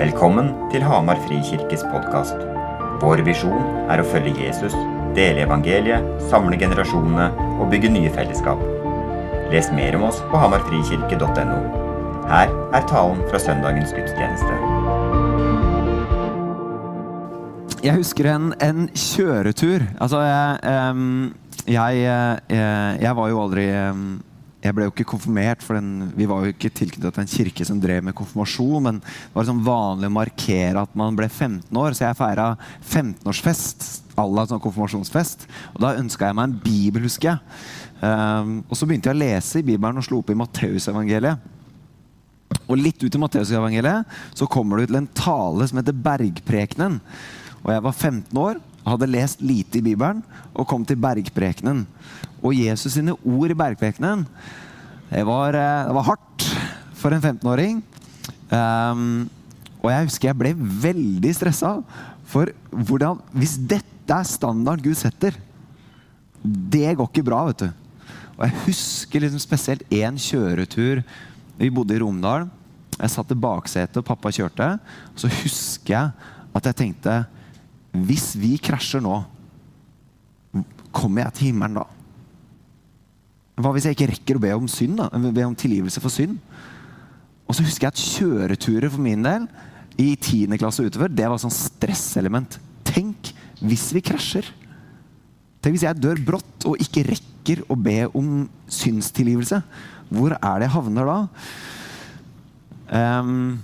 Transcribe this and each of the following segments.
Velkommen til Hamar Frikirkes podkast. Vår visjon er å følge Jesus, dele evangeliet, samle generasjonene og bygge nye fellesskap. Les mer om oss på hamarfrikirke.no. Her er talen fra søndagens gudstjeneste. Jeg husker en, en kjøretur. Altså, jeg, em, jeg, eh, jeg var jo aldri Jeg ble jo ikke konfirmert, for den, vi var jo ikke tilknyttet til en kirke som drev med konfirmasjon, men det var liksom vanlig å markere at man ble 15 år, så jeg feira 15-årsfest à la sånn konfirmasjonsfest. Og da ønska jeg meg en bibel, husker jeg. Um, og så begynte jeg å lese i Bibelen og slo opp i Matteusevangeliet. Og litt ut i Matteusevangeliet så kommer du til en tale som heter Bergprekenen. Og jeg var 15 år, hadde lest lite i Bibelen og kom til Bergprekenen. Og Jesus sine ord i Bergprekenen, det var, eh, det var hardt for en 15-åring. Um, og jeg husker jeg ble veldig stressa. For hvordan, hvis dette er standarden Gud setter, det går ikke bra, vet du. Og jeg husker liksom spesielt én kjøretur. Vi bodde i Romdal. Jeg satt i baksetet, og pappa kjørte. Så husker jeg at jeg tenkte Hvis vi krasjer nå, kommer jeg til himmelen da? Hva hvis jeg ikke rekker å be om synd? Be om tilgivelse for synd? Og så husker jeg at kjøreturer for min del i 10. klasse og utover, det var sånn stresselement. Tenk hvis vi krasjer. Tenk hvis jeg dør brått og ikke rekker å be om syndstilgivelse. Hvor er det jeg havner da? Ehm,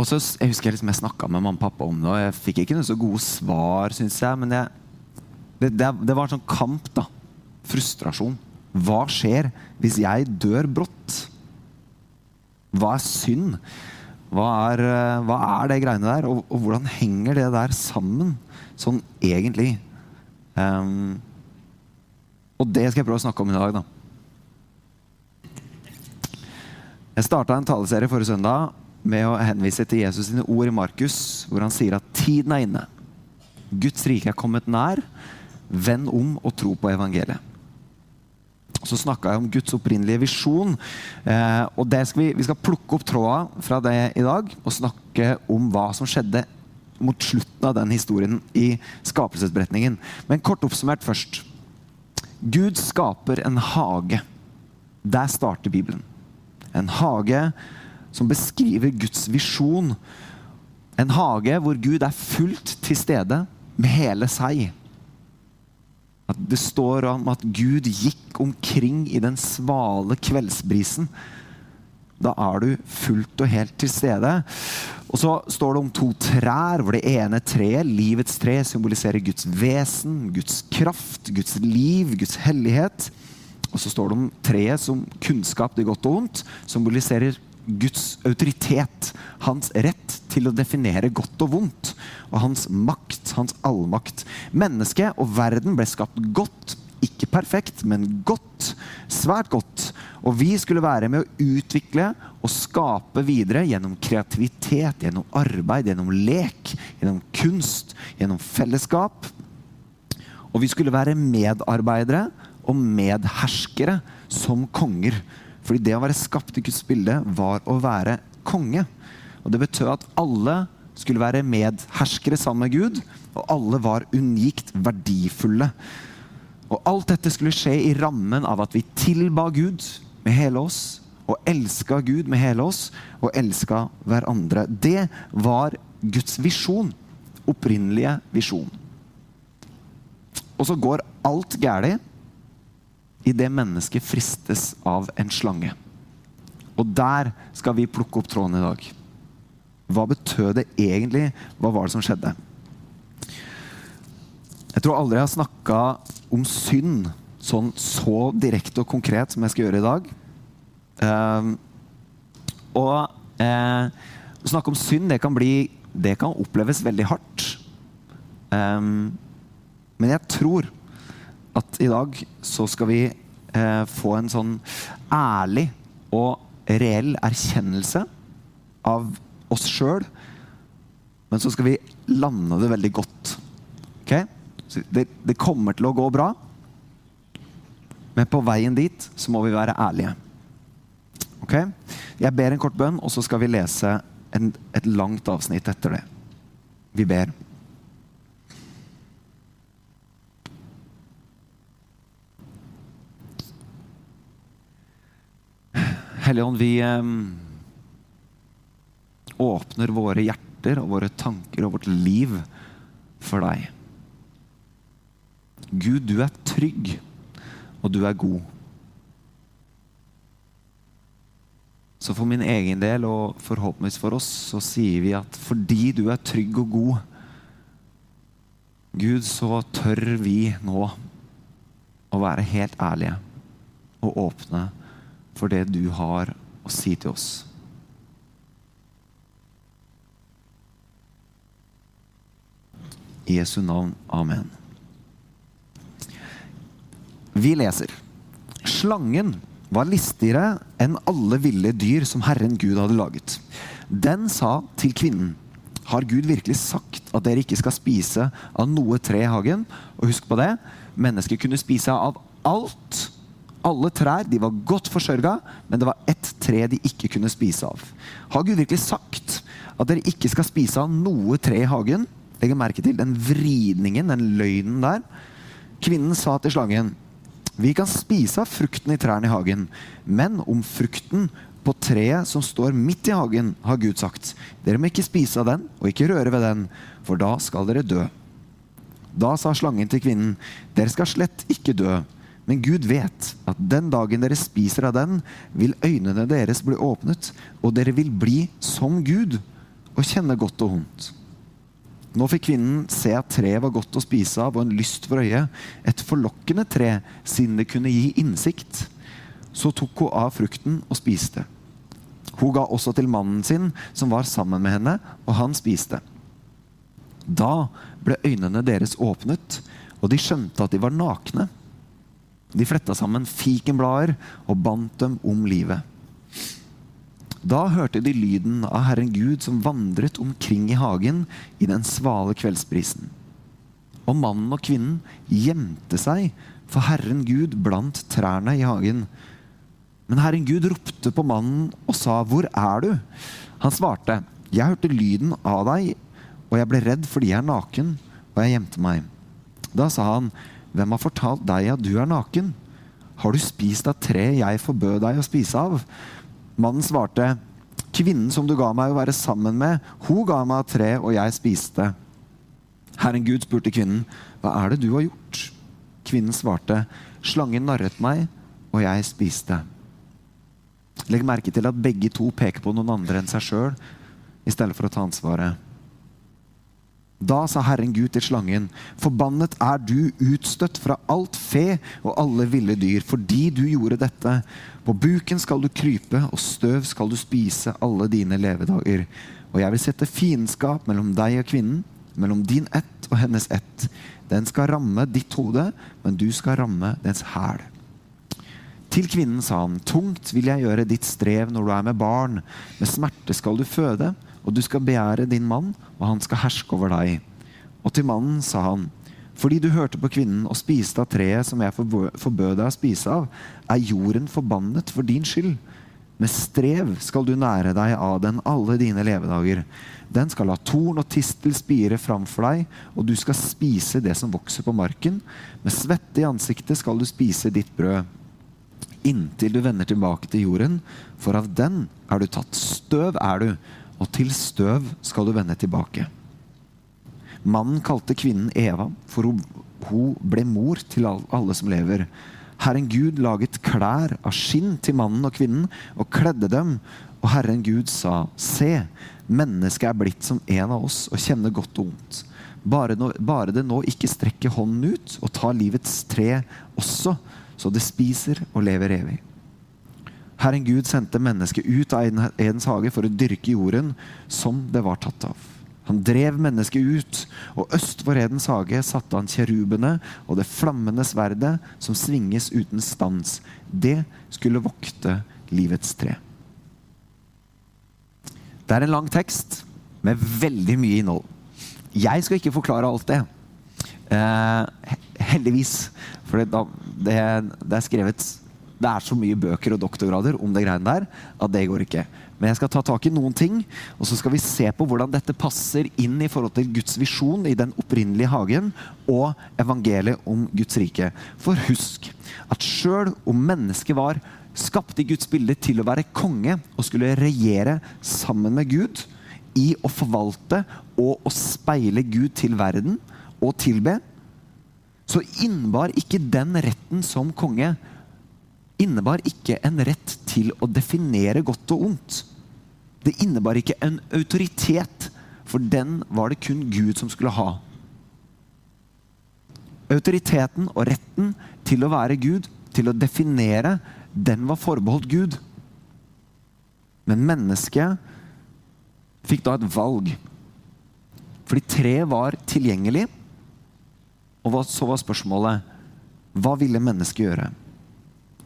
og så, jeg husker jeg liksom jeg snakka med mamma og pappa om det, og jeg fikk ikke noe så gode svar, syns jeg. Men jeg, det, det, det var en sånn kamp, da. Frustrasjon. Hva skjer hvis jeg dør brått? Hva er synd? Hva er, eh, hva er det greiene der? Og, og hvordan henger det der sammen, sånn egentlig? Um, og det skal jeg prøve å snakke om i dag, da. Jeg starta en taleserie forrige søndag med å henvise til Jesus sine ord i Markus, hvor han sier at tiden er inne. Guds rike er kommet nær. Vend om og tro på evangeliet. Så snakka jeg om Guds opprinnelige visjon. Eh, og skal vi, vi skal plukke opp tråda fra det i dag og snakke om hva som skjedde mot slutten av den historien i skapelsesberetningen. Men kort oppsummert først. Gud skaper en hage. Der starter Bibelen. En hage som beskriver Guds visjon. En hage hvor Gud er fullt til stede med hele seg. At det står om at Gud gikk omkring i den svale kveldsbrisen. Da er du fullt og helt til stede. Og så står det om to trær, hvor det ene treet, livets tre, symboliserer Guds vesen, Guds kraft, Guds liv, Guds hellighet. Og så står det om treet som kunnskap til godt og vondt, symboliserer Guds autoritet, hans rett til å definere godt og vondt, og hans makt, hans allmakt. Mennesket og verden ble skapt godt, ikke perfekt, men godt. Svært godt. Og vi skulle være med å utvikle og skape videre gjennom kreativitet, gjennom arbeid, gjennom lek, gjennom kunst, gjennom fellesskap. Og vi skulle være medarbeidere og medherskere som konger. Fordi det å være skapt i Guds bilde var å være konge. Og Det betød at alle skulle være medherskere sammen med Gud, og alle var unikt verdifulle. Og Alt dette skulle skje i rammen av at vi tilba Gud med hele oss, og elska Gud med hele oss, og elska hverandre. Det var Guds visjon. Opprinnelige visjon. Og så går alt galt idet mennesket fristes av en slange. Og der skal vi plukke opp tråden i dag. Hva betød det egentlig? Hva var det som skjedde? Jeg tror aldri jeg har snakka om synd sånn så direkte og konkret som jeg skal gjøre i dag. Um, og eh, å snakke om synd, det kan, bli, det kan oppleves veldig hardt. Um, men jeg tror at i dag så skal vi eh, få en sånn ærlig og reell erkjennelse av oss sjøl. Men så skal vi lande det veldig godt. Okay? Det, det, kommer til å gå bra. Men på veien dit så må vi være ærlige. Ok? Jeg ber en kort bønn, og så skal vi lese en, et langt avsnitt etter det. Vi ber. Helligånd, vi eh, åpner våre hjerter og våre tanker og vårt liv for deg. Gud, du er trygg, og du er god. Så for min egen del, og forhåpentligvis for oss, så sier vi at fordi du er trygg og god, Gud, så tør vi nå å være helt ærlige og åpne for det du har å si til oss. I Jesu navn. Amen. Vi leser. Slangen var listigere enn alle ville dyr som Herren Gud hadde laget. Den sa til kvinnen, har Gud virkelig sagt at dere ikke skal spise av noe tre i hagen? Og husk på det, mennesker kunne spise av alt. Alle trær de var godt forsørga, men det var ett tre de ikke kunne spise av. Har Gud virkelig sagt at dere ikke skal spise av noe tre i hagen? Legg merke til den vridningen, den løgnen der. Kvinnen sa til slangen vi kan spise av frukten i trærne i hagen, men om frukten på treet som står midt i hagen, har Gud sagt, dere må ikke spise av den og ikke røre ved den, for da skal dere dø. Da sa slangen til kvinnen, dere skal slett ikke dø, men Gud vet at den dagen dere spiser av den, vil øynene deres bli åpnet, og dere vil bli som Gud og kjenne godt og vondt. Nå fikk kvinnen se at treet var godt å spise av og en lyst for øyet. Et forlokkende tre, siden det kunne gi innsikt. Så tok hun av frukten og spiste. Hun ga også til mannen sin, som var sammen med henne, og han spiste. Da ble øynene deres åpnet, og de skjønte at de var nakne. De fletta sammen fikenblader og bandt dem om livet. Da hørte de lyden av Herren Gud som vandret omkring i hagen i den svale kveldsprisen. Og mannen og kvinnen gjemte seg for Herren Gud blant trærne i hagen. Men Herren Gud ropte på mannen og sa, 'Hvor er du?' Han svarte, 'Jeg hørte lyden av deg, og jeg ble redd fordi jeg er naken, og jeg gjemte meg.' Da sa han, 'Hvem har fortalt deg at du er naken?' 'Har du spist av treet jeg forbød deg å spise av?' Mannen svarte, 'Kvinnen som du ga meg å være sammen med, hun ga meg av tre, og jeg spiste.' Herren Gud spurte kvinnen, 'Hva er det du har gjort?' Kvinnen svarte, 'Slangen narret meg, og jeg spiste.' Legg merke til at begge to peker på noen andre enn seg sjøl, i stedet for å ta ansvaret. Da sa Herren Gud til slangen, forbannet er du utstøtt fra alt fe og alle ville dyr, fordi du gjorde dette. På buken skal du krype, og støv skal du spise alle dine levedager. Og jeg vil sette fiendskap mellom deg og kvinnen, mellom din ett og hennes ett. Den skal ramme ditt hode, men du skal ramme dens hæl. Til kvinnen sa han, tungt vil jeg gjøre ditt strev når du er med barn. Med smerte skal du føde og du skal begjære din mann, og han skal herske over deg. Og til mannen sa han, fordi du hørte på kvinnen og spiste av treet som jeg forbød deg å spise av, er jorden forbannet for din skyld. Med strev skal du nære deg av den alle dine levedager. Den skal la torn og tistel spire framfor deg, og du skal spise det som vokser på marken. Med svette i ansiktet skal du spise ditt brød. Inntil du vender tilbake til jorden, for av den er du tatt. Støv er du, og til støv skal du vende tilbake. Mannen kalte kvinnen Eva, for hun ble mor til alle som lever. Herren Gud laget klær av skinn til mannen og kvinnen og kledde dem. Og Herren Gud sa, se, mennesket er blitt som en av oss og kjenner godt og vondt. Bare, no, bare det nå ikke strekker hånden ut og tar livets tre også, så det spiser og lever evig. Herren Gud sendte mennesket ut av Edens hage for å dyrke jorden som det var tatt av. Han drev mennesket ut, og øst for Edens hage satte han kjerubene og det flammende sverdet som svinges uten stans. Det skulle vokte livets tre. Det er en lang tekst med veldig mye innhold. Jeg skal ikke forklare alt det. Eh, heldigvis. For det, det, det er skrevet det er så mye bøker og doktorgrader om det greiene der at det går ikke. Men jeg skal ta tak i noen ting, og så skal vi se på hvordan dette passer inn i forhold til Guds visjon i den opprinnelige hagen og evangeliet om Guds rike. For husk at sjøl om mennesket var skapt i Guds bilde til å være konge og skulle regjere sammen med Gud i å forvalte og å speile Gud til verden og tilbe, så innbar ikke den retten som konge innebar ikke en rett til å definere godt og ondt. Det innebar ikke en autoritet, for den var det kun Gud som skulle ha. Autoriteten og retten til å være Gud, til å definere, den var forbeholdt Gud. Men mennesket fikk da et valg. Fordi treet var tilgjengelig. Og så var spørsmålet hva ville mennesket gjøre?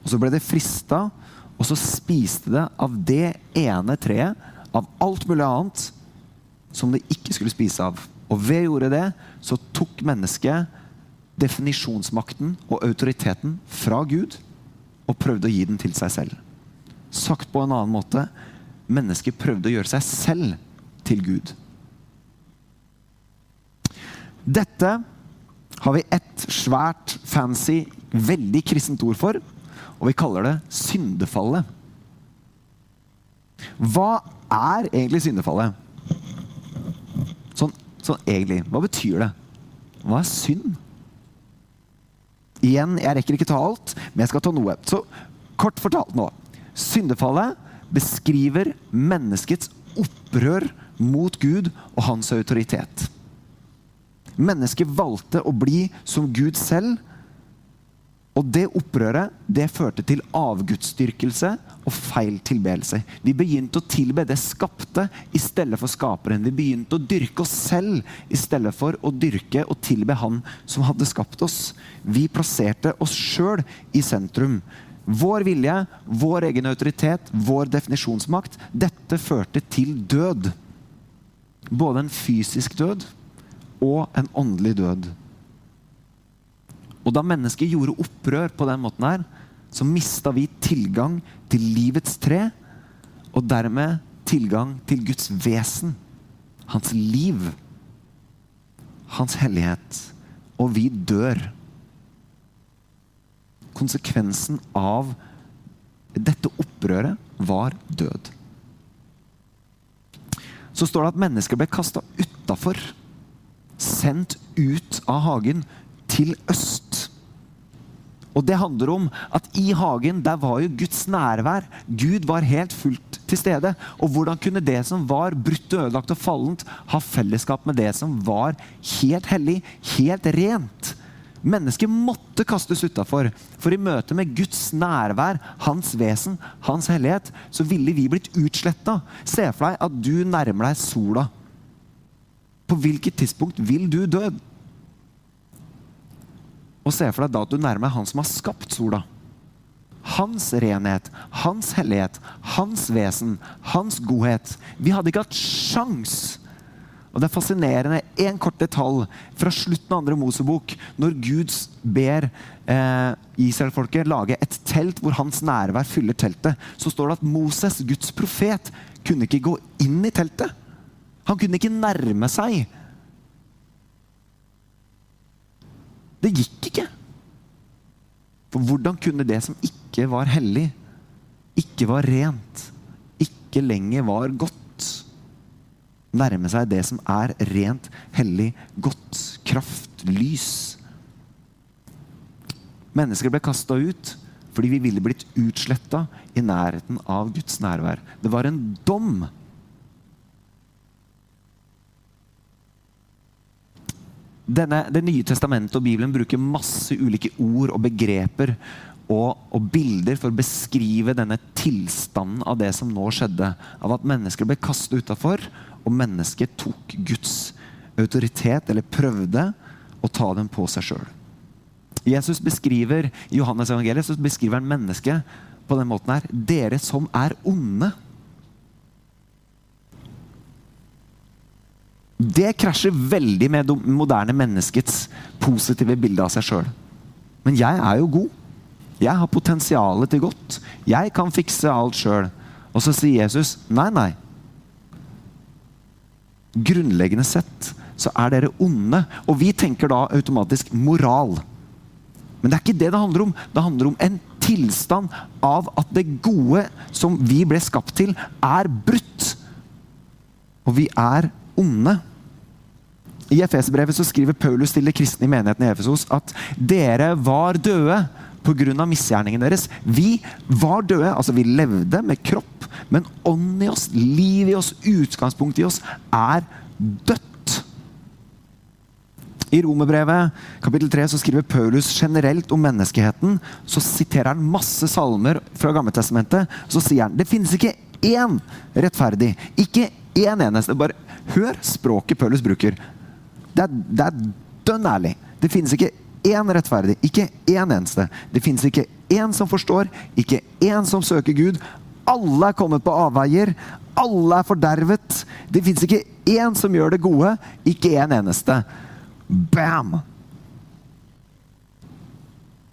Og Så ble det frista, og så spiste det av det ene treet, av alt mulig annet, som det ikke skulle spise av. Og ved å gjøre det, så tok mennesket definisjonsmakten og autoriteten fra Gud og prøvde å gi den til seg selv. Sagt på en annen måte mennesket prøvde å gjøre seg selv til Gud. Dette har vi et svært, fancy, veldig kristent ord for, og vi kaller det syndefallet. Hva er egentlig syndefallet? Sånn, sånn egentlig. Hva betyr det? Hva er synd? Igjen, jeg rekker ikke ta alt, men jeg skal ta noe. Så kort fortalt nå. Syndefallet beskriver menneskets opprør mot Gud og hans autoritet. Mennesket valgte å bli som Gud selv. Og det opprøret det førte til avgudsdyrkelse og feil tilbedelse. Vi begynte å tilbe det skapte i stedet for skaperen. Vi begynte å dyrke oss selv i stedet for å dyrke og tilbe Han som hadde skapt oss. Vi plasserte oss sjøl i sentrum. Vår vilje, vår egen autoritet, vår definisjonsmakt. Dette førte til død. Både en fysisk død og en åndelig død. Og da mennesket gjorde opprør på den måten her, så mista vi tilgang til livets tre, og dermed tilgang til Guds vesen. Hans liv. Hans hellighet. Og vi dør. Konsekvensen av dette opprøret var død. Så står det at mennesker ble kasta utafor. Sendt ut av hagen til øst. Og det handler om at i hagen der var jo Guds nærvær. Gud var helt fullt til stede. Og hvordan kunne det som var brutt ødelagt og fallent, ha fellesskap med det som var helt hellig, helt rent? Mennesket måtte kastes utafor. For i møte med Guds nærvær, hans vesen, hans hellighet, så ville vi blitt utsletta. Se for deg at du nærmer deg sola. På hvilket tidspunkt vil du dø? Og se for deg da at du nærmer deg han som har skapt sola. Hans renhet, hans hellighet, hans vesen, hans godhet. Vi hadde ikke hatt sjans. Og Det er fascinerende. En kort detalj fra slutten av andre Mosebok, når Gud ber eh, Israelfolket lage et telt hvor hans nærvær fyller teltet, så står det at Moses, Guds profet, kunne ikke gå inn i teltet. Han kunne ikke nærme seg Det gikk. For hvordan kunne det som ikke var hellig, ikke var rent, ikke lenger var godt, nærme seg det som er rent, hellig, godt, kraft, lys? Mennesker ble kasta ut fordi vi ville blitt utsletta i nærheten av Guds nærvær. Det var en dom Denne, det nye testamentet og Bibelen bruker masse ulike ord og begreper og, og, bilder for å beskrive denne tilstanden av det som nå skjedde. Av at mennesker ble kastet utafor, og mennesket tok Guds autoritet, eller prøvde å ta dem på seg sjøl. Jesus beskriver i Johannes evangeliet så beskriver han mennesket på den måten her. Dere som er onde. Det krasjer veldig med det moderne menneskets positive bilde av seg sjøl. Men jeg er jo god. Jeg har potensialet til godt. Jeg kan fikse alt sjøl. Og så sier Jesus nei, nei. Grunnleggende sett så er dere onde. Og vi tenker da automatisk moral. Men det er ikke det det handler om. Det handler om en tilstand av at det gode som vi ble skapt til, er brutt. Og vi er onde. I Efesbrevet skriver Paulus til de kristne i menigheten i Efesos at dere var døde pga. misgjerningen deres. Vi var døde, altså vi levde med kropp, men ånd i oss, liv i oss, utgangspunkt i oss, er dødt. I Romerbrevet kapittel 3 så skriver Paulus generelt om menneskeheten. Så siterer han masse salmer fra Gammeltestamentet. Så sier han det finnes ikke én rettferdig. Ikke én eneste. Bare hør språket Paulus bruker. Det er, det er dønn ærlig. Det finnes ikke én rettferdig, ikke én eneste. Det finnes ikke én som forstår, ikke én som søker Gud. Alle er kommet på avveier. Alle er fordervet. Det fins ikke én som gjør det gode, ikke én eneste. Bam!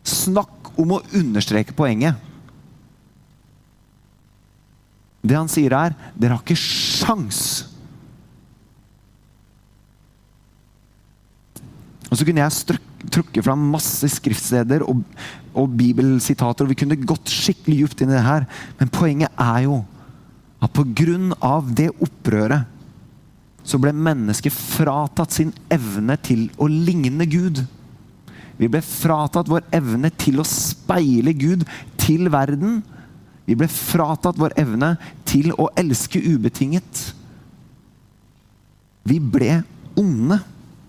Snakk om å understreke poenget. Det han sier er dere har ikke sjans. Og så kunne jeg strøk, trukke fram masse skriftsteder og, og bibelsitater, og vi kunne gått skikkelig djupt inn i det her. Men poenget er jo at pga. det opprøret så ble mennesket fratatt sin evne til å ligne Gud. Vi ble fratatt vår evne til å speile Gud til verden. Vi ble fratatt vår evne til å elske ubetinget. Vi ble onde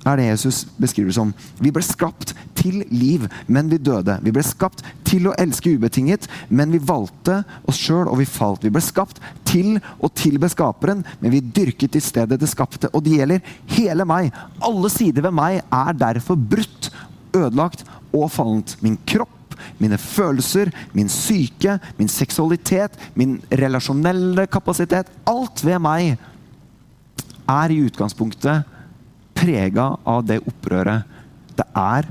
er det Jesus beskriver som. Vi ble skapt til liv, men vi døde. Vi ble skapt til å elske ubetinget, men vi valgte oss sjøl, og vi falt. Vi ble skapt til å tilbe Skaperen, men vi dyrket i stedet det skapte. Og det gjelder hele meg. Alle sider ved meg er derfor brutt, ødelagt og fallent. Min kropp mine følelser, min syke, min seksualitet, min relasjonelle kapasitet. Alt ved meg er i utgangspunktet prega av det opprøret. Det er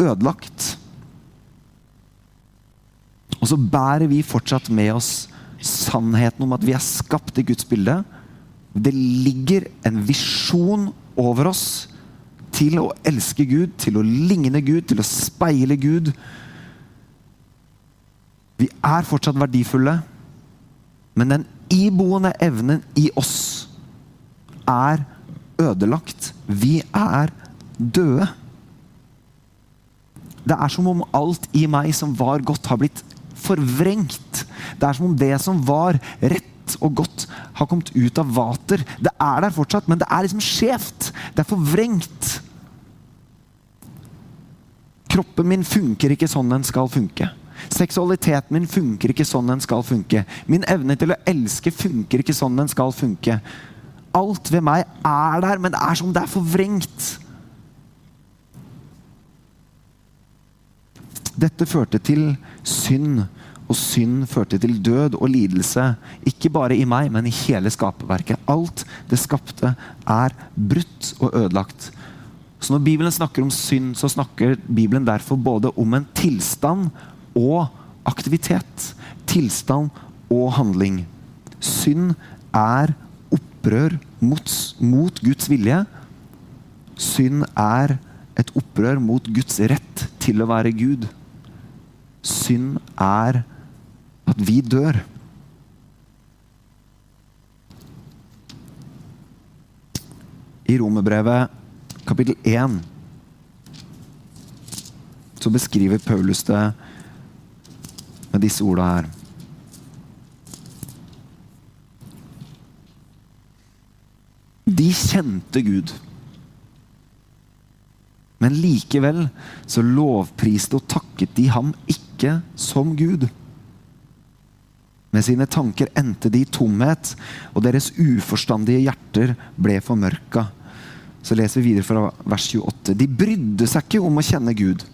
ødelagt. Og så bærer vi fortsatt med oss sannheten om at vi er skapt i Guds bilde. Det ligger en visjon over oss til å elske Gud, til å ligne Gud, til å speile Gud. Vi er fortsatt verdifulle, men den iboende evnen i oss er ødelagt. Vi er døde. Det er som om alt i meg som var godt, har blitt forvrengt. Det er som om det som var rett og godt, har kommet ut av vater. Det er der fortsatt, men det er liksom skjevt. Det er forvrengt. Kroppen min funker ikke sånn den skal funke. Seksualiteten min funker ikke sånn den skal funke. Min evne til å elske funker ikke sånn den skal funke. Alt ved meg er der, men det er som det er forvrengt. Dette førte til synd, og synd førte til død og lidelse. Ikke bare i meg, men i hele skaperverket. Alt det skapte, er brutt og ødelagt. Så når Bibelen snakker om synd, så snakker Bibelen derfor både om en tilstand og aktivitet. Tilstand og handling. Synd er opprør mot, mot Guds vilje. Synd er et opprør mot Guds rett til å være Gud. Synd er at vi dør. I Romerbrevet kapittel 1 så beskriver Paulus det med disse orda her. De kjente Gud. Men likevel så lovpriste og takket de ham ikke som Gud. Med sine tanker endte de i tomhet, og deres uforstandige hjerter ble formørka. Så leser vi videre fra vers 28. De brydde seg ikke om å kjenne Gud.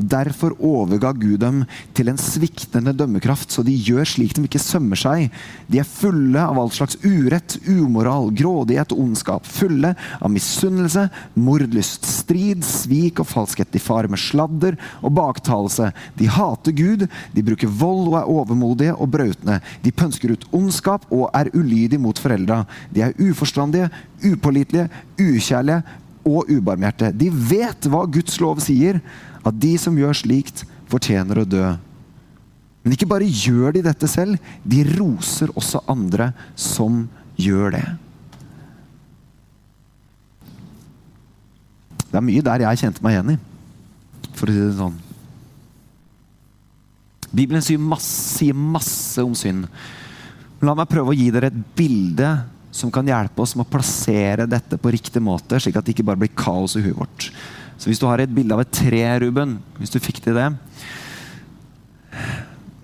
Derfor overga Gud dem til en sviktende dømmekraft, så de gjør slik de ikke sømmer seg. De er fulle av all slags urett, umoral, grådighet og ondskap. Fulle av misunnelse, mordlyst, strid, svik og falskhet. De farer med sladder og baktalelse. De hater Gud, de bruker vold og er overmodige og brautende. De pønsker ut ondskap og er ulydige mot foreldra. De er uforstandige, upålitelige, ukjærlige og ubarmhjertige. De vet hva Guds lov sier at de som gjør slikt, fortjener å dø. Men ikke bare gjør de dette selv, de roser også andre som gjør det. Det er mye der jeg kjente meg igjen i, for å si det sånn. Bibelen sier masse, sier masse om synd. La meg prøve å gi dere et bilde som kan hjelpe oss med å plassere dette på riktig måte, slik at det ikke bare blir kaos i huet vårt. Så hvis du har et bilde av et tre, Ruben, hvis du fikk til det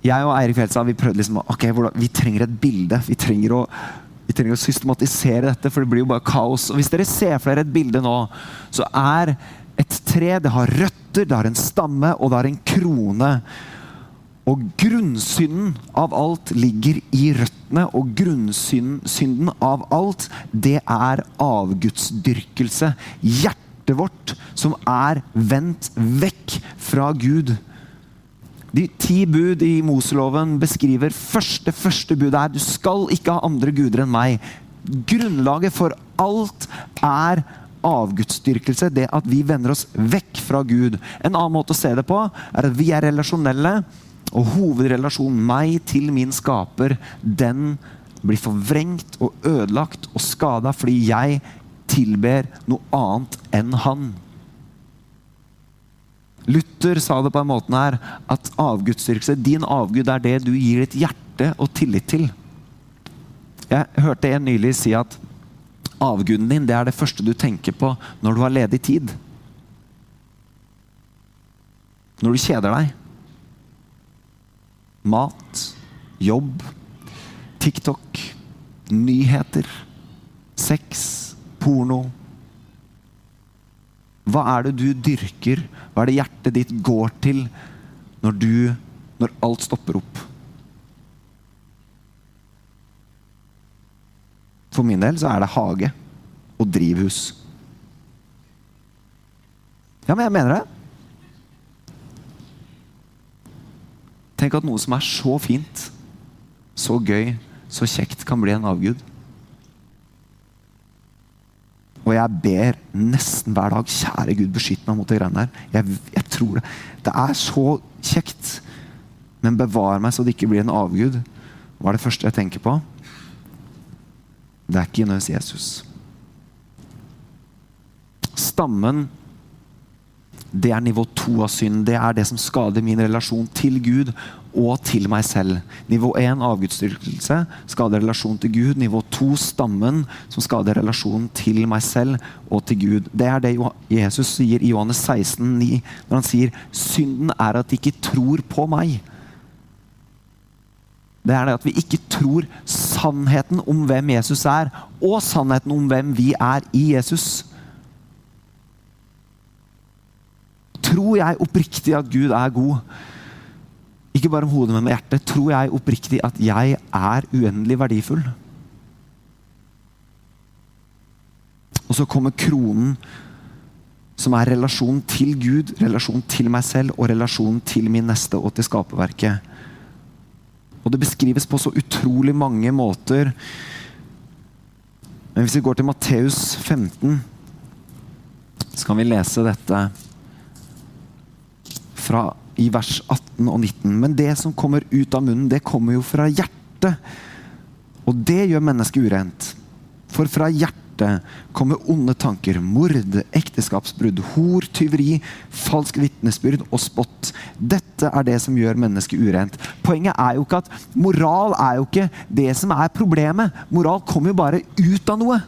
Jeg og Eirik Fjeldstad vi prøvde liksom ok, vi trenger et bilde. Vi trenger, å, vi trenger å systematisere dette, for det blir jo bare kaos. Og Hvis dere ser for dere et bilde nå, så er et tre det har røtter, det har en stamme, og det har en krone. Og grunnsynden av alt ligger i røttene, og grunnsynden av alt, det er avgudsdyrkelse. Hjertet vårt som er vendt vekk fra Gud. De ti bud i Moseloven beskriver første første bud er du skal ikke ha andre guder enn meg. Grunnlaget for alt er avgudsdyrkelse. Det at vi vender oss vekk fra Gud. En annen måte å se det på er at vi er relasjonelle. Og hovedrelasjonen meg til min skaper, den blir forvrengt og ødelagt og skada fordi jeg tilber noe annet enn han. Luther sa det på en måte her at avgudsdyrkelse Din avgud er det du gir ditt hjerte og tillit til. Jeg hørte en nylig si at avguden din det er det første du tenker på når du har ledig tid. Når du kjeder deg mat, jobb, TikTok, nyheter, sex, porno. Hva er det du dyrker? Hva er det hjertet ditt går til når, du, når alt stopper opp? For min del så er det hage og drivhus. Ja, men jeg mener det. Tenk at noe som er så fint, så gøy, så kjekt, kan bli en avgud. Og jeg ber nesten hver dag kjære Gud, beskytt meg mot de greiene der. Jeg, jeg, tror det. Det er så kjekt. Men bevar meg så det ikke blir en avgud. Hva er det første jeg tenker på? Det er ikke nødvendigvis Jesus. Stammen det er nivå to av synd. Det er det som skader min relasjon til Gud og til meg selv. Nivå én avgudsdyrkelse skader relasjonen til Gud. Nivå to stammen, som skader relasjonen til meg selv og til Gud. Det er det Jesus sier i Johannes 16, 9, når han sier synden er at de ikke tror på meg. Det er det at vi ikke tror sannheten om hvem Jesus er, og sannheten om hvem vi er i Jesus. Tror jeg oppriktig at Gud er god, ikke bare om hodet, men med hjertet, tror jeg oppriktig at jeg er uendelig verdifull. Og så kommer kronen, som er relasjonen til Gud, relasjonen til meg selv og relasjonen til min neste og til skaperverket. Og det beskrives på så utrolig mange måter. Men hvis vi går til Matteus 15, så kan vi lese dette fra i vers 18 og 19. Men det som kommer ut av munnen, det kommer jo fra hjertet. Og det gjør mennesket urent. For fra hjertet kommer onde tanker, mord, ekteskapsbrudd, hor, tyveri, falsk vitnesbyrd og spott. Dette er det som gjør mennesket urent. Poenget er jo ikke at moral er jo ikke det som er problemet. Moral kommer jo bare ut av noe.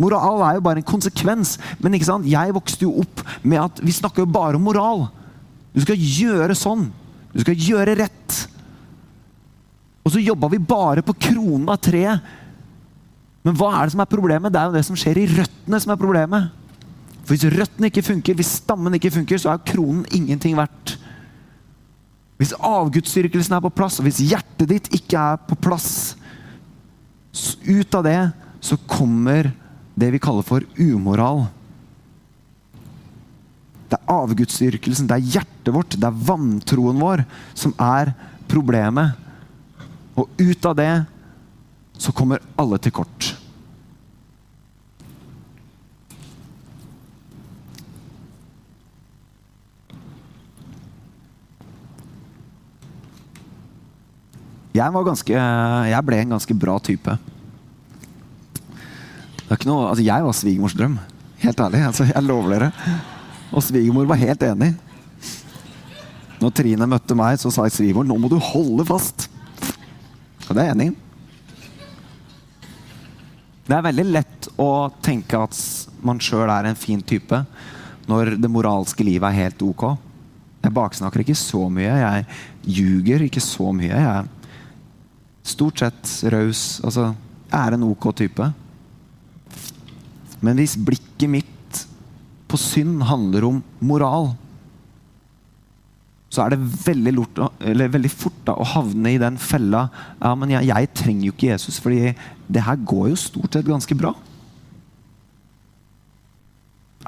Moral er jo bare en konsekvens. Men ikke sant? jeg vokste jo opp med at vi snakker jo bare om moral. Du skal gjøre sånn. Du skal gjøre rett. Og så jobba vi bare på kronen av treet. Men hva er det som er problemet? Det er jo det som skjer i røttene, som er problemet. For hvis røttene ikke funker, hvis stammen ikke funker, så er kronen ingenting verdt. Hvis avgudsdyrkelsen er på plass, og hvis hjertet ditt ikke er på plass, ut av det så kommer det vi kaller for umoral. Det er avgudsdyrkelsen, det er hjertet vårt, det er vantroen vår som er problemet. Og ut av det så kommer alle til kort. Jeg, ganske, jeg ble en ganske bra type. Det er ikke noe, altså jeg var svigermors drøm. Helt ærlig. Altså, jeg lover dere. Og svigermor var helt enig. Når Trine møtte meg, så sa svigermor nå må du holde fast. Og det er jeg enig i. Det er veldig lett å tenke at man sjøl er en fin type når det moralske livet er helt ok. Jeg baksnakker ikke så mye. Jeg ljuger ikke så mye. Jeg er stort sett raus. Altså, jeg er en ok type. Men hvis blikket mitt på synd handler om moral, så er det veldig, lort, veldig fort da, å havne i den fella ja, men jeg, jeg, trenger jo ikke Jesus, fordi det her går jo stort sett ganske bra.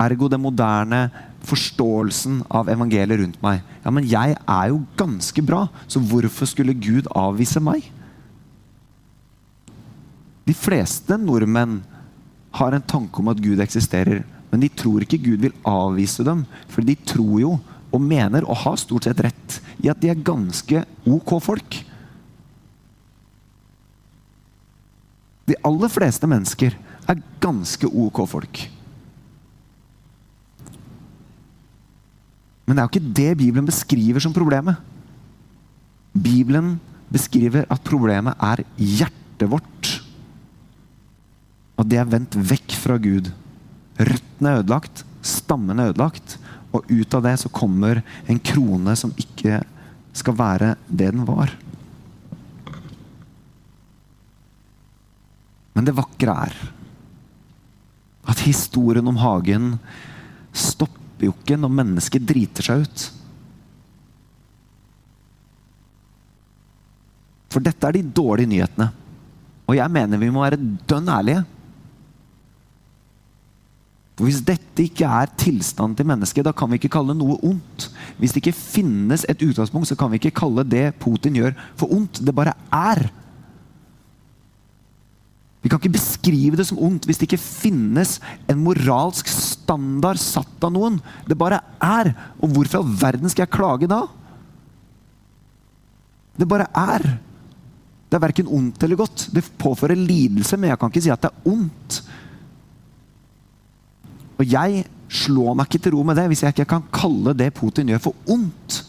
Ergo den moderne forståelsen av evangeliet rundt meg. Ja, men jeg er jo ganske bra, så hvorfor skulle Gud avvise meg? De fleste nordmenn har en tanke om at Gud eksisterer, men de tror ikke Gud vil avvise dem, for de tror jo og mener, og har stort sett rett, i at de er ganske ok folk. De aller fleste mennesker er ganske ok folk. Men det er jo ikke det Bibelen beskriver som problemet. Bibelen beskriver at problemet er hjertet vårt. At det er vendt vekk fra Gud. Røttene er ødelagt, stammen er ødelagt. Og ut av det så kommer en krone som ikke skal være det den var. Men det vakre er at historien om hagen stopper jo ikke når mennesket driter seg ut. For dette er de dårlige nyhetene. Og jeg mener vi må være dønn ærlige. For Hvis dette ikke er tilstanden til mennesket, da kan vi ikke kalle noe ondt. Hvis det ikke finnes et utgangspunkt, så kan vi ikke kalle det Putin gjør, for ondt. Det bare er. Vi kan ikke beskrive det som ondt hvis det ikke finnes en moralsk standard satt av noen. Det bare er. Og hvorfor i all verden skal jeg klage da? Det bare er. Det er verken ondt eller godt. Det påfører lidelse, men jeg kan ikke si at det er ondt. Og jeg slår meg ikke til ro med det hvis jeg ikke kan kalle det Putin gjør, for ondt.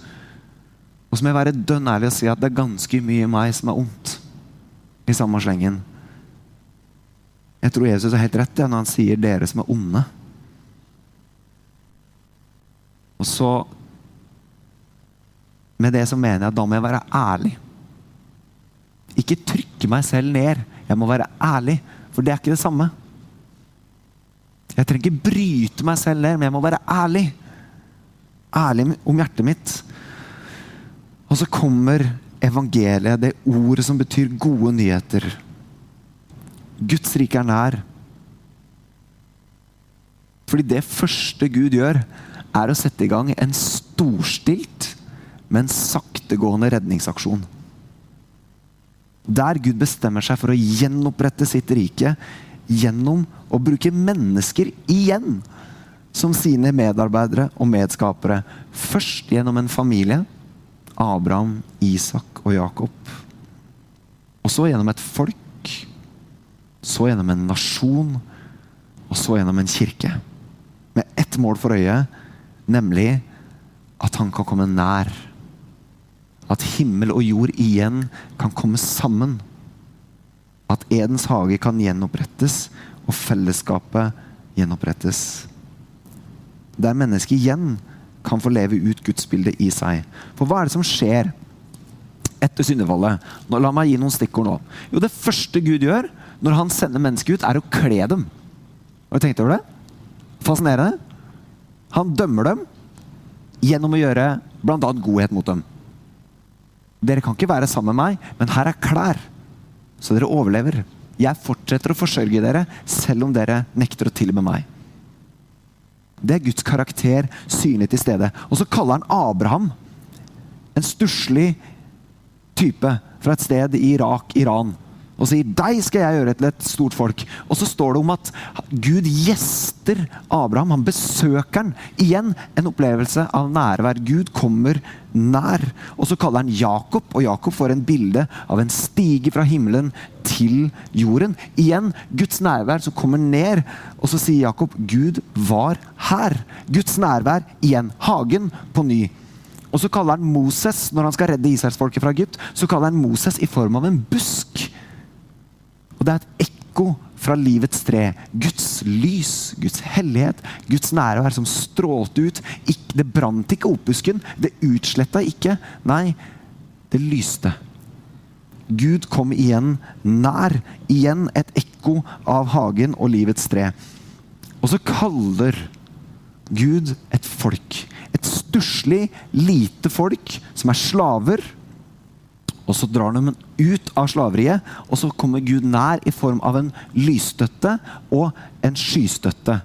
Og så må jeg være dønn ærlig og si at det er ganske mye meg som er ondt. I samme slengen. Jeg tror Jesus har helt rett når han sier 'dere som er onde'. Og så Med det så mener jeg at da må jeg være ærlig. Ikke trykke meg selv ned. Jeg må være ærlig, for det er ikke det samme. Jeg trenger ikke bryte meg selv ned, men jeg må være ærlig. Ærlig om hjertet mitt. Og så kommer evangeliet, det ordet som betyr gode nyheter. Guds rike er nær. Fordi det første Gud gjør, er å sette i gang en storstilt, men saktegående redningsaksjon. Der Gud bestemmer seg for å gjenopprette sitt rike gjennom å bruke mennesker igjen som sine medarbeidere og medskapere. Først gjennom en familie. Abraham, Isak og Jakob. Og så gjennom et folk. Så gjennom en nasjon. Og så gjennom en kirke. Med ett mål for øye, nemlig at han kan komme nær. At himmel og jord igjen kan komme sammen. At Edens hage kan gjenopprettes, og fellesskapet gjenopprettes. Der mennesket igjen kan få leve ut gudsbildet i seg. For hva er det som skjer etter syndefallet? Nå, la meg gi noen stikkord nå. Jo, Det første Gud gjør når han sender mennesket ut, er å kle dem. Har du tenkt over det? Fascinerende. Han dømmer dem gjennom å gjøre bl.a. godhet mot dem. Dere kan ikke være sammen med meg, men her er klær, så dere overlever. Jeg fortsetter å forsørge dere, selv om dere nekter å tilbe meg. Det er Guds karakter synlig til stede. Og så kaller han Abraham en stusslig type fra et sted i Irak, Iran og sier 'deg skal jeg gjøre til et stort folk'. Og så står det om at Gud gjester Abraham. Han besøker han. Igjen en opplevelse av nærvær. Gud kommer nær. Og så kaller han Jakob, og Jakob får en bilde av en stige fra himmelen til jorden. Igjen Guds nærvær som kommer ned. Og så sier Jakob 'Gud var her'. Guds nærvær igjen. Hagen på ny. Og så kaller han Moses når han skal redde israelsfolket fra Egypt, så kaller han Moses i form av en busk. Og det er et ekko fra livets tre. Guds lys, Guds hellighet, Guds nærvær som strålte ut. Det brant ikke opphusken. det utsletta ikke. Nei, det lyste. Gud kom igjen nær. Igjen et ekko av hagen og livets tre. Og så kaller Gud et folk. Et stusslig, lite folk som er slaver og så drar de ut av slaveriet, og så kommer Gud nær i form av en lysstøtte og en skystøtte.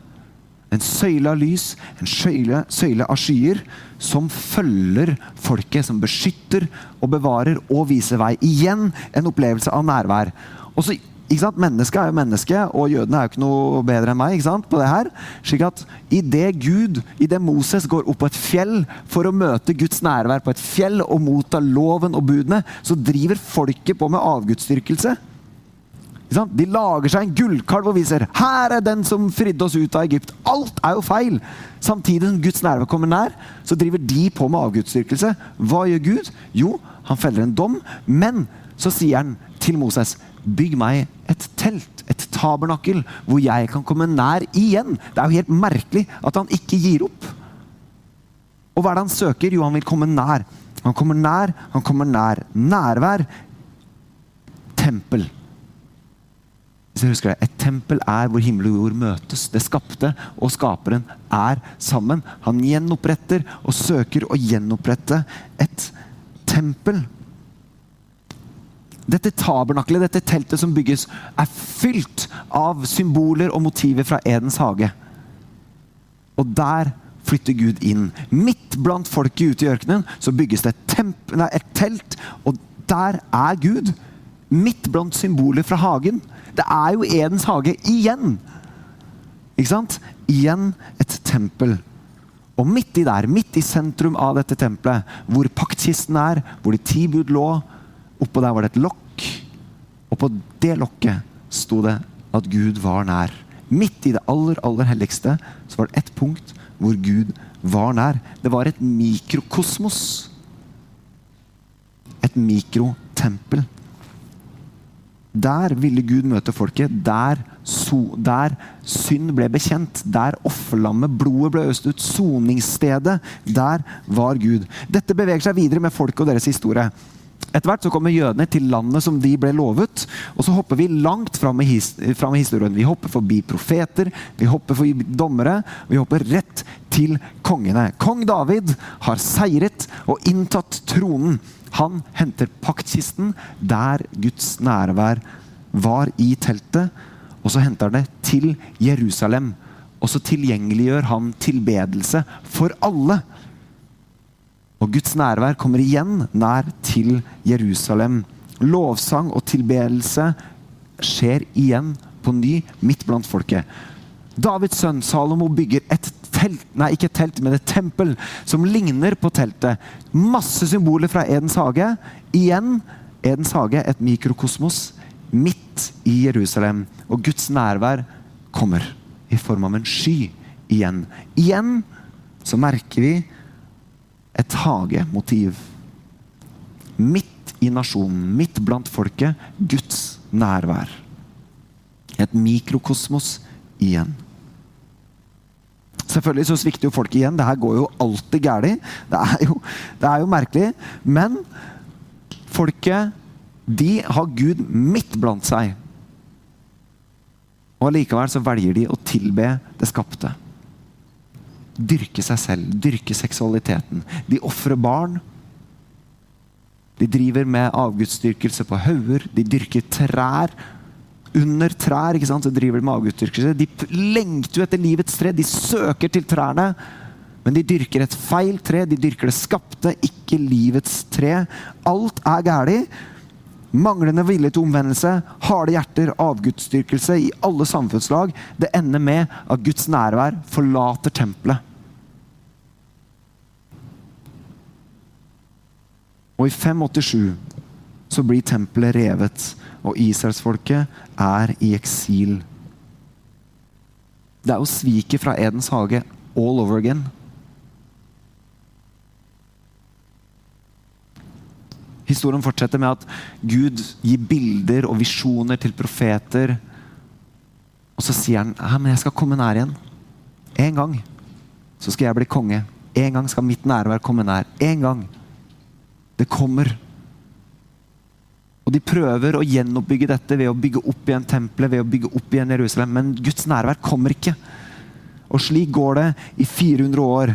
En søyle av lys, en søyle, søyle av skyer, som følger folket, som beskytter og bevarer og viser vei. Igjen en opplevelse av nærvær. Og så ikke sant? Mennesket er jo menneske, og jødene er jo ikke noe bedre enn meg. ikke sant? på det her. Slik at Idet Gud, idet Moses går opp på et fjell for å møte Guds nærvær på et fjell og motta loven og budene, så driver folket på med avgudsdyrkelse. De lager seg en gullkalv og viser 'her er den som fridde oss ut av Egypt'. Alt er jo feil! Samtidig som Guds nærvær kommer nær, så driver de på med avgudsdyrkelse. Hva gjør Gud? Jo, han feller en dom, men så sier han til Moses Bygg meg et telt, et tabernakel, hvor jeg kan komme nær igjen. Det er jo helt merkelig at han ikke gir opp. Og hva er det han søker? Jo, han vil komme nær. Han kommer nær, han kommer nær. Nærvær. Tempel. Hvis jeg husker det, Et tempel er hvor himmel og jord møtes. Det skapte og skaperen er sammen. Han gjenoppretter og søker å gjenopprette et tempel. Dette tabernaklet, dette teltet som bygges, er fylt av symboler og motiver fra Edens hage. Og der flytter Gud inn. Midt blant folket ute i ørkenen så bygges det et, nei, et telt, og der er Gud. Midt blant symboler fra hagen. Det er jo Edens hage igjen! Ikke sant? Igjen et tempel. Og midt i der, midt i sentrum av dette tempelet, hvor paktkisten er, hvor de ti bud lå, Oppå der var det et lokk, og på det lokket sto det at Gud var nær. Midt i det aller, aller helligste så var det ett punkt hvor Gud var nær. Det var et mikrokosmos. Et mikrotempel. Der ville Gud møte folket. Der, so, der synd ble bekjent. Der offerlammet, blodet ble øst ut. Soningsstedet. Der var Gud. Dette beveger seg videre med folket og deres historie. Etter hvert så kommer jødene til landet som de ble lovet. Og så hopper vi langt fram i, his historien. Vi hopper forbi profeter, vi hopper forbi dommere. Vi hopper rett til kongene. Kong David har seiret og inntatt tronen. Han henter paktkisten der Guds nærvær var i teltet. Og så henter han det til Jerusalem. Og så tilgjengeliggjør han tilbedelse for alle. Og Guds nærvær kommer igjen nær til Jerusalem. Lovsang og tilbedelse skjer igjen på ny midt blant folket. Davids sønn Salomo bygger et telt, nei ikke et telt, men et tempel som ligner på teltet. Masse symboler fra Edens hage. Igjen Edens hage, et mikrokosmos midt i Jerusalem. Og Guds nærvær kommer i form av en sky igjen. Igjen så merker vi et hagemotiv. Midt i nasjonen, midt blant folket, Guds nærvær. Et mikrokosmos igjen. Selvfølgelig så svikter jo folk igjen. Det her går jo alltid galt. Det, det, er jo merkelig. Men folket, de har Gud midt blant seg. Og Allikevel så velger de å tilbe det skapte. Dyrke seg selv, dyrke seksualiteten. De ofrer barn. De driver med avgudsdyrkelse på hauger. De dyrker trær. Under trær ikke sant, så driver de med avgudsdyrkelse. De lengter jo etter livets tre. De søker til trærne. Men de dyrker et feil tre. De dyrker det skapte, ikke livets tre. Alt er galt. Manglende vilje til omvendelse, harde hjerter, avgudsdyrkelse i alle samfunnslag. Det ender med at Guds nærvær forlater tempelet. Og i 587 så blir tempelet revet, og israelsfolket er i eksil. Det er jo sviket fra Edens hage all over again. Historien fortsetter med at Gud gir bilder og visjoner til profeter. Og så sier han ja, men jeg skal komme nær igjen. En gang så skal jeg bli konge. En gang skal mitt nærvær komme nær. En gang. Det kommer. Og De prøver å gjenoppbygge dette ved å bygge opp igjen tempelet, ved å bygge opp igjen Jerusalem, men Guds nærvær kommer ikke. Og Slik går det i 400 år.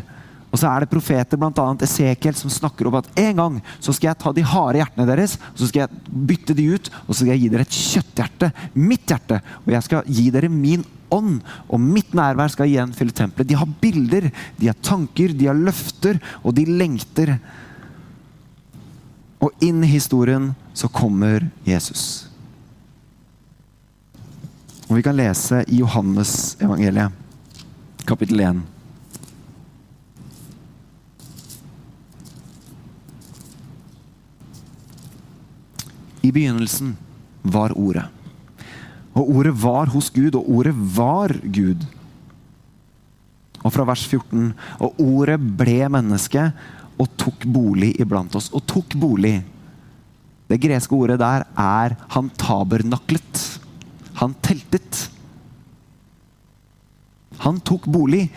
Og så er det profeter, bl.a. Esekiel, som snakker om at en gang så skal jeg ta de harde hjertene deres så skal jeg bytte de ut og så skal jeg gi dere et kjøtthjerte. Mitt hjerte. Og jeg skal gi dere min ånd. Og mitt nærvær skal igjen fylle tempelet. De har bilder, de har tanker, de har løfter, og de lengter. Og inn i historien så kommer Jesus. Og Vi kan lese i Johannes evangeliet, kapittel 1. I begynnelsen var Ordet. Og Ordet var hos Gud, og Ordet var Gud. Og fra vers 14.: Og Ordet ble menneske og tok bolig iblant oss. Og tok bolig. Det greske ordet der er 'han tabernaklet'. Han teltet. Han tok bolig.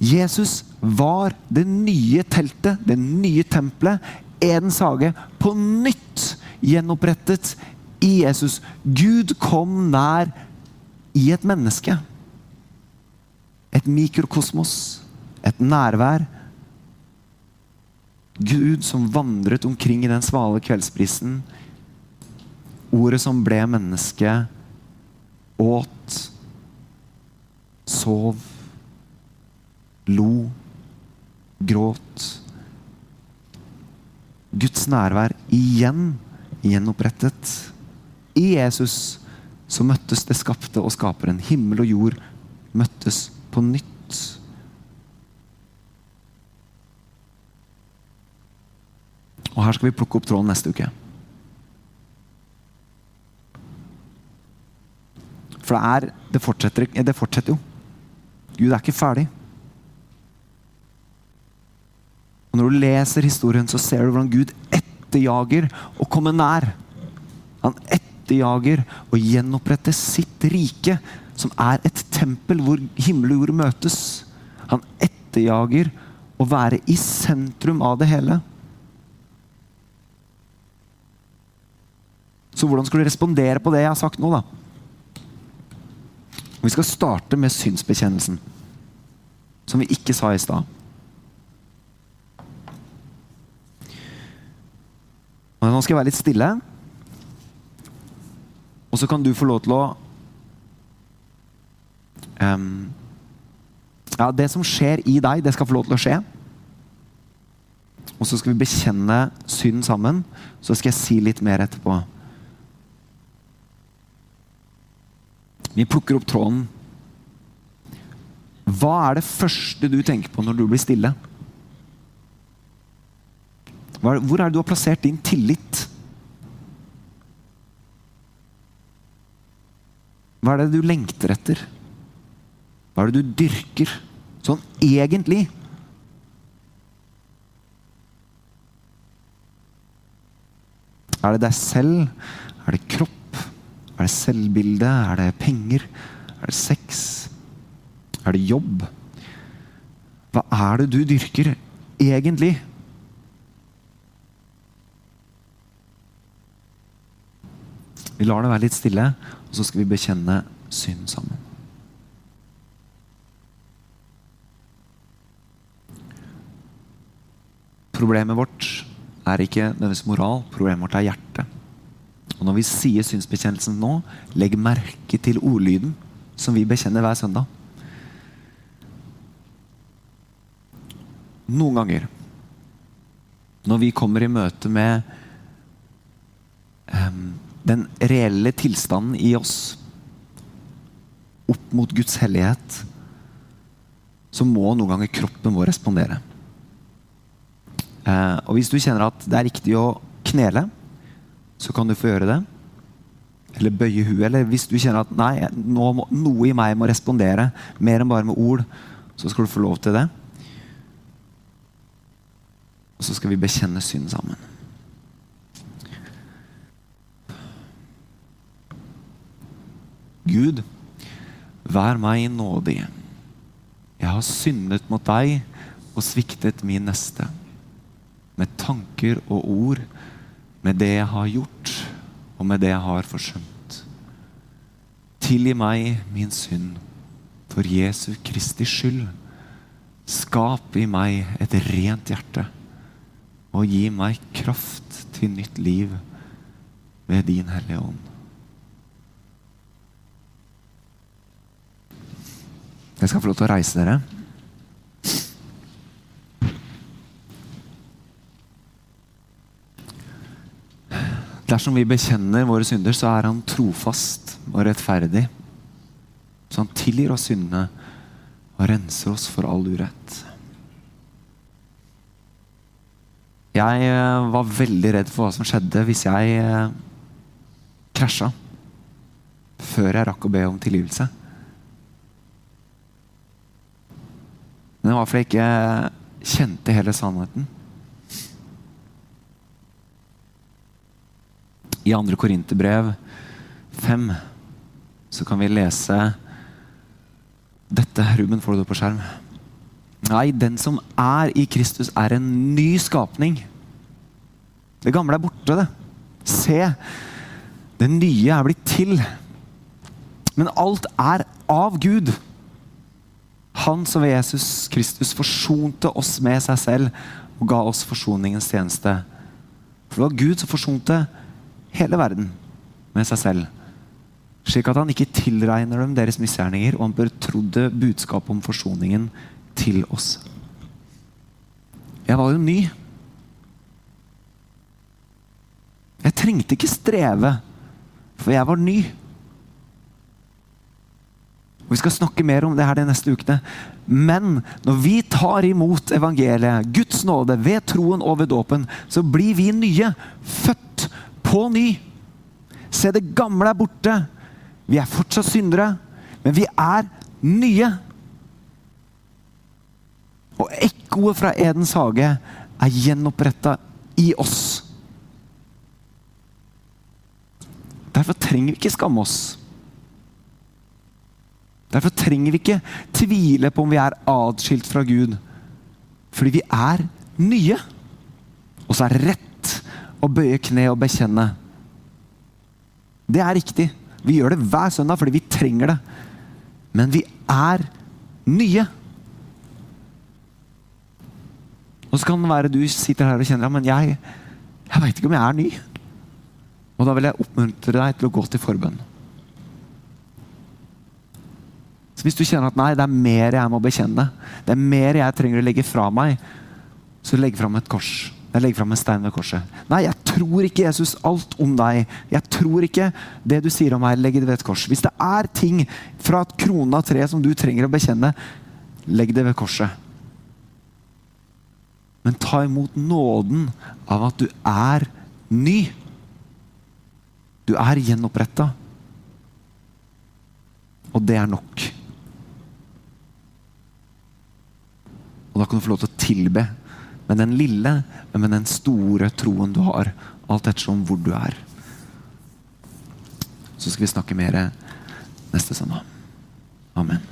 Jesus var det nye teltet, det nye tempelet, Edens hage, på nytt gjenopprettet i Jesus. Gud kom nær i et menneske. Et mikrokosmos, et nærvær Gud som vandret omkring i den svale kveldsbrisen. Ordet som ble menneske, åt, sov, lo, gråt. Guds nærvær igjen gjenopprettet. I Jesus så møttes det skapte og skaperen. Himmel og jord møttes på nytt. Og her skal vi plukke opp tråden neste uke. For det er Det fortsetter, det fortsetter jo. Gud er ikke ferdig. Og Når du leser historien, så ser du hvordan Gud etterjager å komme nær. Han etterjager å gjenopprette sitt rike, som er et tempel hvor himmel og jord møtes. Han etterjager å være i sentrum av det hele. Så hvordan skal du respondere på det jeg har sagt nå, da? Vi skal starte med synsbekjennelsen, som vi ikke sa i stad. Nå skal jeg være litt stille. Og så kan du få lov til å um, Ja, det som skjer i deg, det skal få lov til å skje. Og så skal vi bekjenne synd sammen. Så skal jeg si litt mer etterpå. Vi plukker opp tråden. Hva er det første du tenker på når du blir stille? Hvor er det du har plassert din tillit? Hva er det du lengter etter? Hva er det du dyrker? Sånn egentlig. Er det deg selv? Er det kropp? Er det selvbilde? Er det penger? Er det sex? Er det jobb? Hva er det du dyrker egentlig? Vi lar det være litt stille, og så skal vi bekjenne synd sammen. problemet vårt er ikke nødvendigvis moral, problemet vårt er hjerte. Og når vi sier synsbekjennelsen nå, legg merke til ordlyden som vi bekjenner hver søndag. Noen ganger når vi kommer i møte med um, den reelle tilstanden i oss opp mot Guds hellighet, så må noen ganger kroppen vår respondere. Uh, og Hvis du kjenner at det er riktig å knele, så kan du få gjøre det. Eller bøye huet. Eller hvis du kjenner at nei, må, noe i meg må respondere mer enn bare med ord, så skal du få lov til det. Og så skal vi bekjenne synd sammen. Gud, vær meg nådig. Jeg har syndet mot deg og sviktet min neste. Med tanker og ord, med det jeg har gjort, og med det jeg har forsømt. Tilgi meg min synd, for Jesu Kristi skyld. Skap i meg et rent hjerte og gi meg kraft til nytt liv ved din Hellige Ånd. Jeg skal få lov til å reise dere. Dersom vi bekjenner våre synder, så er Han trofast og rettferdig. Så Han tilgir oss syndene og renser oss for all urett. Jeg eh, var veldig redd for hva som skjedde hvis jeg eh, krasja før jeg rakk å be om tilgivelse. Men det var fordi jeg ikke kjente hele sannheten. I 2. Korinterbrev 5 så kan vi lese dette. Ruben, får du det på skjerm? Nei, den som er i Kristus, er en ny skapning. Det gamle er borte, det. Se, det nye er blitt til. Men alt er av Gud. Han som ved Jesus Kristus forsonte oss med seg selv og ga oss forsoningens tjeneste. For det var Gud som forsonte hele verden med seg selv. Slik at han ikke tilregner dem deres misgjerninger, og han betrodde budskapet om forsoningen til oss. Jeg var jo ny. Jeg trengte ikke streve, for jeg var ny. Og Vi skal snakke mer om det her de neste ukene. Men når vi tar imot evangeliet, Guds nåde, ved troen og ved dåpen, så blir vi nye. Født på ny. Se, det gamle er borte. Vi er fortsatt syndere, men vi er nye. Og ekkoet fra Edens hage er gjenoppretta i oss. Derfor trenger vi ikke skamme oss. Derfor trenger vi ikke tvile på om vi er atskilt fra Gud. Fordi vi er nye. Og så er rett å bøye kne og bekjenne. Det er riktig. Vi gjør det hver søndag fordi vi trenger det. Men vi er nye. Og så kan det være du sitter her og kjenner ja, men jeg, jeg veit ikke om jeg er ny. Og da vil jeg oppmuntre deg til å gå til forbønn. Så Hvis du kjenner at nei, det er mer jeg må bekjenne, det er mer jeg trenger å legge fra meg, så legg fram et kors. Jeg legger fram en stein ved korset. Nei, jeg tror ikke Jesus alt om deg. Jeg tror ikke det du sier om meg, legg det ved et kors. Hvis det er ting fra et krona av tre som du trenger å bekjenne, legg det ved korset. Men ta imot nåden av at du er ny. Du er gjenoppretta. Og det er nok. Og da kan du få lov til å tilbe med den lille, men med den store troen du har. Alt ettersom hvor du er. Så skal vi snakke mer neste søndag. Amen.